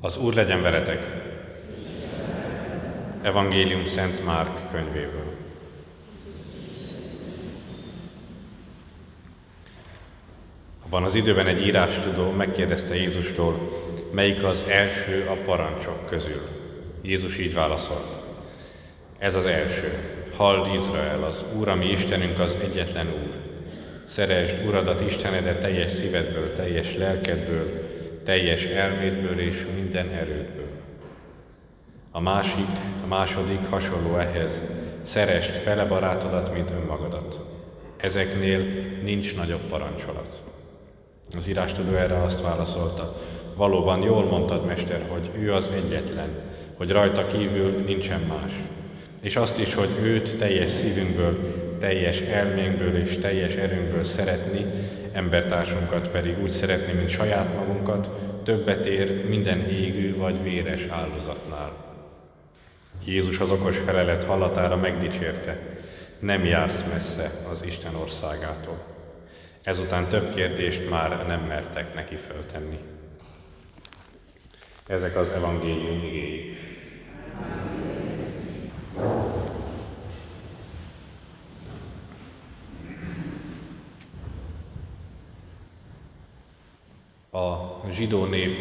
Az Úr legyen veletek! Evangélium Szent Márk könyvéből. Abban az időben egy írástudó megkérdezte Jézustól, melyik az első a parancsok közül. Jézus így válaszolt. Ez az első. Halld Izrael, az Úr, ami Istenünk az egyetlen Úr. Szeresd Uradat Istenedet teljes szívedből, teljes lelkedből, teljes elmédből és minden erődből. A másik, a második hasonló ehhez, szerest fele barátodat, mint önmagadat. Ezeknél nincs nagyobb parancsolat. Az írástudó erre azt válaszolta, valóban jól mondtad, Mester, hogy ő az egyetlen, hogy rajta kívül nincsen más. És azt is, hogy őt teljes szívünkből, teljes elménkből és teljes erőnkből szeretni, embertársunkat pedig úgy szeretni, mint saját magunkat, többet ér minden égő vagy véres áldozatnál. Jézus az okos felelet hallatára megdicsérte, nem jársz messze az Isten országától. Ezután több kérdést már nem mertek neki föltenni. Ezek az evangélium igéi. A zsidó nép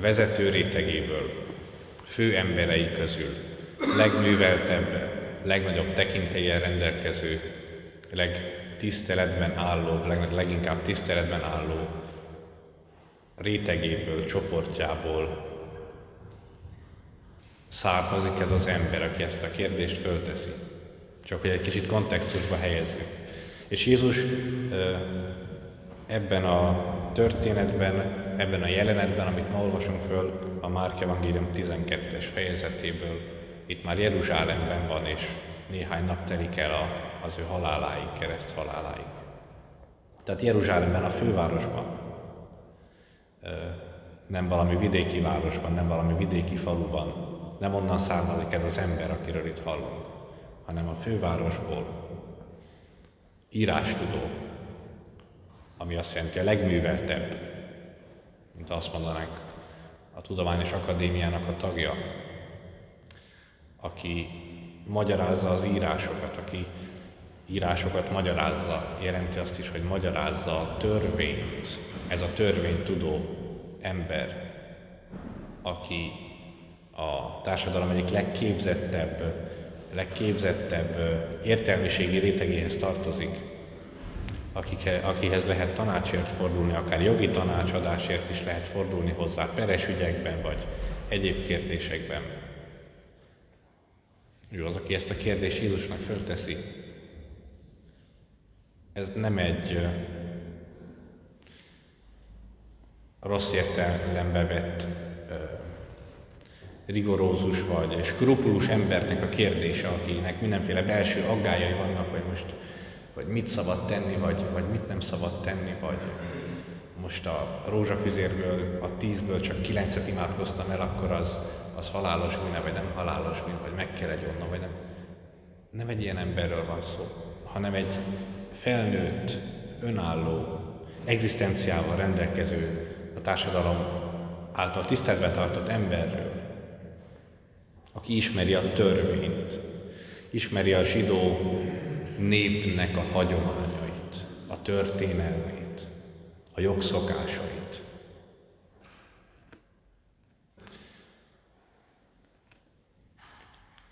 vezető rétegéből, fő emberei közül, legműveltebb, legnagyobb tekintélyen rendelkező, legtiszteletben álló, leginkább tiszteletben álló rétegéből, csoportjából származik ez az ember, aki ezt a kérdést fölteszi. Csak hogy egy kicsit kontextusba helyezzük. És Jézus ebben a történetben, ebben a jelenetben, amit ma olvasunk föl a Márk Evangélium 12-es fejezetéből, itt már Jeruzsálemben van, és néhány nap telik el a, az ő haláláig, kereszt haláláig. Tehát Jeruzsálemben, a fővárosban, nem valami vidéki városban, nem valami vidéki faluban, nem onnan származik ez az ember, akiről itt hallunk, hanem a fővárosból, írástudó, ami azt jelenti a legműveltebb, mint azt mondanánk, a Tudományos Akadémiának a tagja, aki magyarázza az írásokat, aki írásokat magyarázza, jelenti azt is, hogy magyarázza a törvényt, ez a törvénytudó ember, aki a társadalom egyik legképzettebb, legképzettebb értelmiségi rétegéhez tartozik, akihez lehet tanácsért fordulni, akár jogi tanácsadásért is lehet fordulni hozzá, peres ügyekben vagy egyéb kérdésekben. Ő az, aki ezt a kérdést Jézusnak fölteszi. Ez nem egy rossz értelembe vett rigorózus vagy skrupulus embernek a kérdése, akinek mindenféle belső aggájai vannak, hogy most vagy mit szabad tenni, vagy, vagy mit nem szabad tenni, vagy most a rózsafüzérből, a tízből csak kilencet imádkoztam el, akkor az, az halálos bűne, vagy nem halálos bűne, vagy meg kell egy onnan, vagy nem. Nem egy ilyen emberről van szó, hanem egy felnőtt, önálló, egzisztenciával rendelkező, a társadalom által tiszteletbe tartott emberről, aki ismeri a törvényt, ismeri a zsidó népnek a hagyományait, a történelmét, a jogszokásait.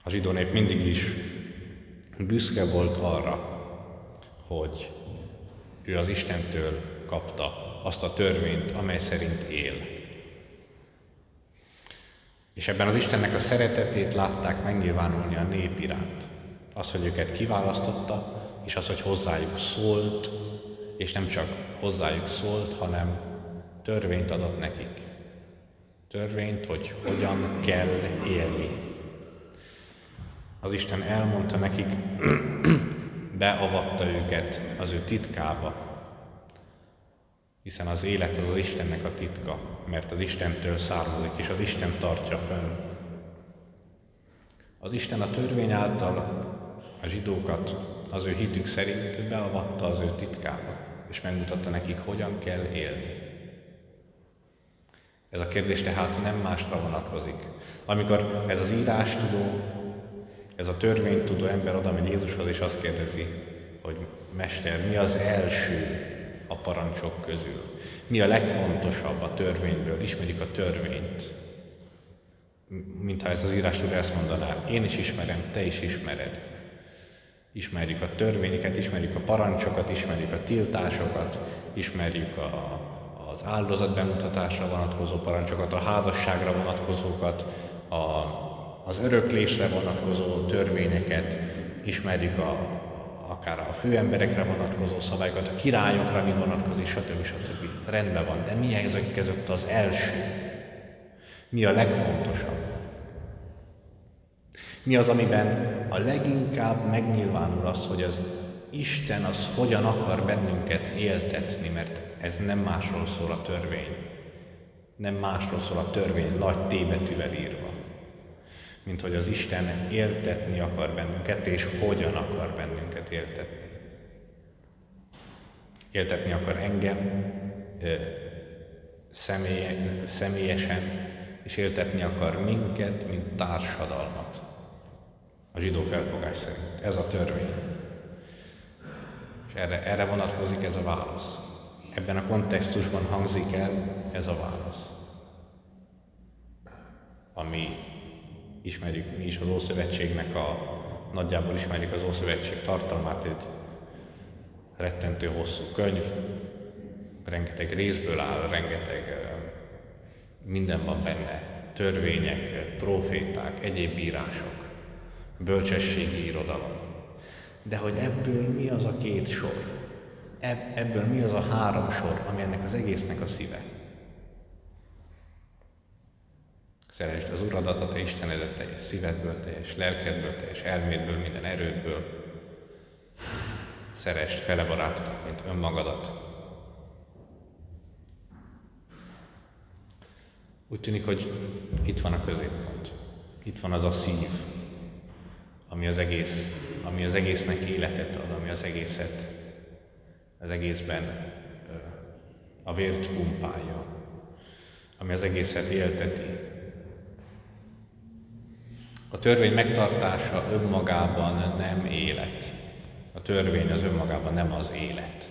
A zsidó nép mindig is büszke volt arra, hogy ő az Istentől kapta azt a törvényt, amely szerint él. És ebben az Istennek a szeretetét látták megnyilvánulni a nép iránt. Az, hogy őket kiválasztotta, és az, hogy hozzájuk szólt, és nem csak hozzájuk szólt, hanem törvényt adott nekik. Törvényt, hogy hogyan kell élni. Az Isten elmondta nekik, beavatta őket az ő titkába, hiszen az élet az az Istennek a titka, mert az Istentől származik, és az Isten tartja fönn. Az Isten a törvény által a zsidókat az ő hitük szerint beavatta az ő titkába, és megmutatta nekik, hogyan kell élni. Ez a kérdés tehát nem másra vonatkozik. Amikor ez az írás tudó, ez a törvénytudó ember oda megy Jézushoz, és azt kérdezi, hogy Mester, mi az első a parancsok közül? Mi a legfontosabb a törvényből? Ismerik a törvényt. Mintha ez az írás tudja ezt mondaná. Én is ismerem, te is ismered. Ismerjük a törvényeket, ismerjük a parancsokat, ismerjük a tiltásokat, ismerjük a, az áldozat bemutatásra vonatkozó parancsokat, a házasságra vonatkozókat, a, az öröklésre vonatkozó törvényeket, ismerjük a, akár a főemberekre vonatkozó szabályokat, a királyokra mi vonatkozik, stb. stb. Rendben van, de mi ezek között az első? Mi a legfontosabb? Mi az, amiben a leginkább megnyilvánul az, hogy az Isten az hogyan akar bennünket éltetni, mert ez nem másról szól a törvény. Nem másról szól a törvény nagy tébetűvel írva, mint hogy az Isten éltetni akar bennünket, és hogyan akar bennünket éltetni. Éltetni akar engem személyesen, és éltetni akar minket, mint társadalmat. A zsidó felfogás szerint. Ez a törvény. És erre, erre vonatkozik ez a válasz. Ebben a kontextusban hangzik el ez a válasz. Ami ismerjük mi is az Ószövetségnek a, nagyjából ismerjük az Ószövetség tartalmát, egy rettentő hosszú könyv, rengeteg részből áll, rengeteg minden van benne, törvények, proféták, egyéb írások, bölcsességi irodalom. De hogy ebből mi az a két sor? Ebből mi az a három sor, ami ennek az egésznek a szíve? Szeresd az Uradat, a Te Istenedet teljes szívedből, teljes lelkedből, teljes elmédből, minden erődből. Szeresd fele barátodat, mint önmagadat. Úgy tűnik, hogy itt van a középpont. Itt van az a szív, ami az, egész, ami az egésznek életet ad, ami az egészet, az egészben a vért pumpálja, ami az egészet élteti, a törvény megtartása önmagában nem élet. A törvény az önmagában nem az élet.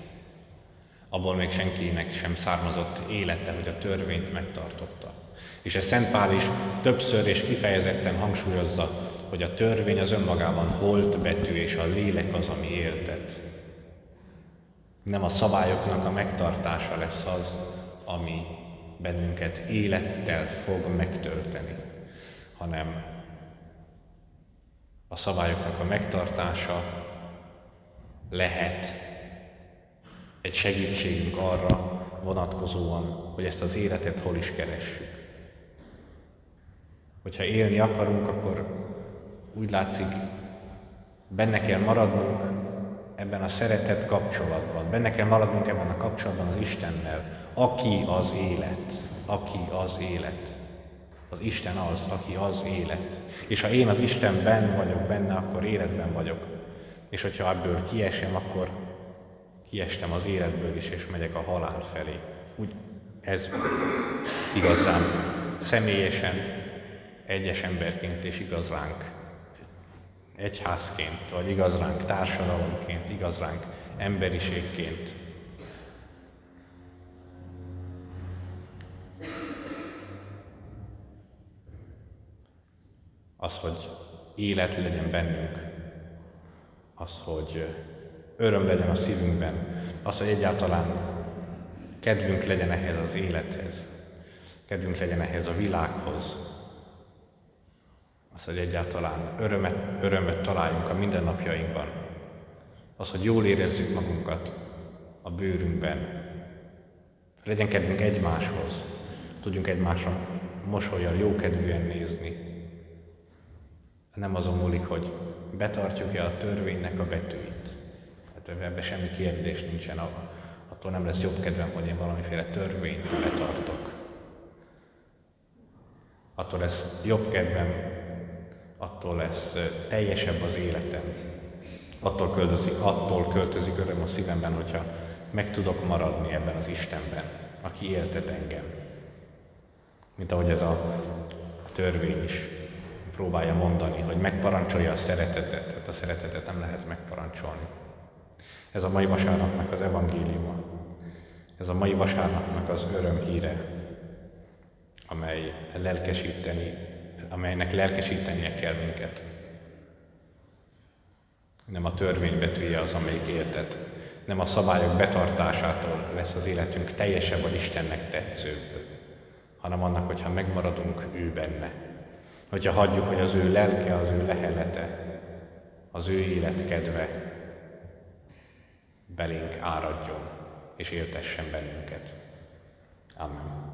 Abból még senkinek sem származott élete, hogy a törvényt megtartotta. És ez Szent Pál is többször és kifejezetten hangsúlyozza, hogy a törvény az önmagában holt betű, és a lélek az, ami éltet. Nem a szabályoknak a megtartása lesz az, ami bennünket élettel fog megtölteni, hanem a szabályoknak a megtartása lehet egy segítségünk arra vonatkozóan, hogy ezt az életet hol is keressük. Hogyha élni akarunk, akkor úgy látszik, benne kell maradnunk ebben a szeretet kapcsolatban, benne kell maradnunk ebben a kapcsolatban az Istennel, aki az élet, aki az élet. Az Isten az, aki az élet. És ha én az Istenben vagyok benne, akkor életben vagyok. És hogyha ebből kiesem, akkor kiestem az életből is, és megyek a halál felé. Úgy ez igaz rám személyesen, egyes emberként, és igaz egyházként, vagy igaz ránk társadalomként, igaz ránk emberiségként. az, hogy élet legyen bennünk, az, hogy öröm legyen a szívünkben, az, hogy egyáltalán kedvünk legyen ehhez az élethez, kedvünk legyen ehhez a világhoz, az, hogy egyáltalán örömet, örömet találjunk a mindennapjainkban, az, hogy jól érezzük magunkat a bőrünkben, legyen kedvünk egymáshoz, tudjunk egymásra mosolyjal jókedvűen nézni, nem azon múlik, hogy betartjuk-e a törvénynek a betűit. Hát ebben semmi kérdés nincsen, attól nem lesz jobb kedvem, hogy én valamiféle törvényt betartok. Attól lesz jobb kedvem, attól lesz teljesebb az életem, attól költözik, attól költözik öröm a szívemben, hogyha meg tudok maradni ebben az Istenben, aki éltet engem. Mint ahogy ez a, törvény is próbálja mondani, hogy megparancsolja a szeretetet, hát a szeretetet nem lehet megparancsolni. Ez a mai vasárnapnak az evangéliuma. Ez a mai vasárnapnak az örömhíre, amely lelkesíteni, amelynek lelkesítenie kell minket. Nem a törvény betűje az, amelyik érted. Nem a szabályok betartásától lesz az életünk teljesebb vagy Istennek tetszőbb, hanem annak, hogyha megmaradunk ő benne. Hogyha hagyjuk, hogy az ő lelke, az ő lehelete, az ő életkedve belénk áradjon és éltessen bennünket. Amen.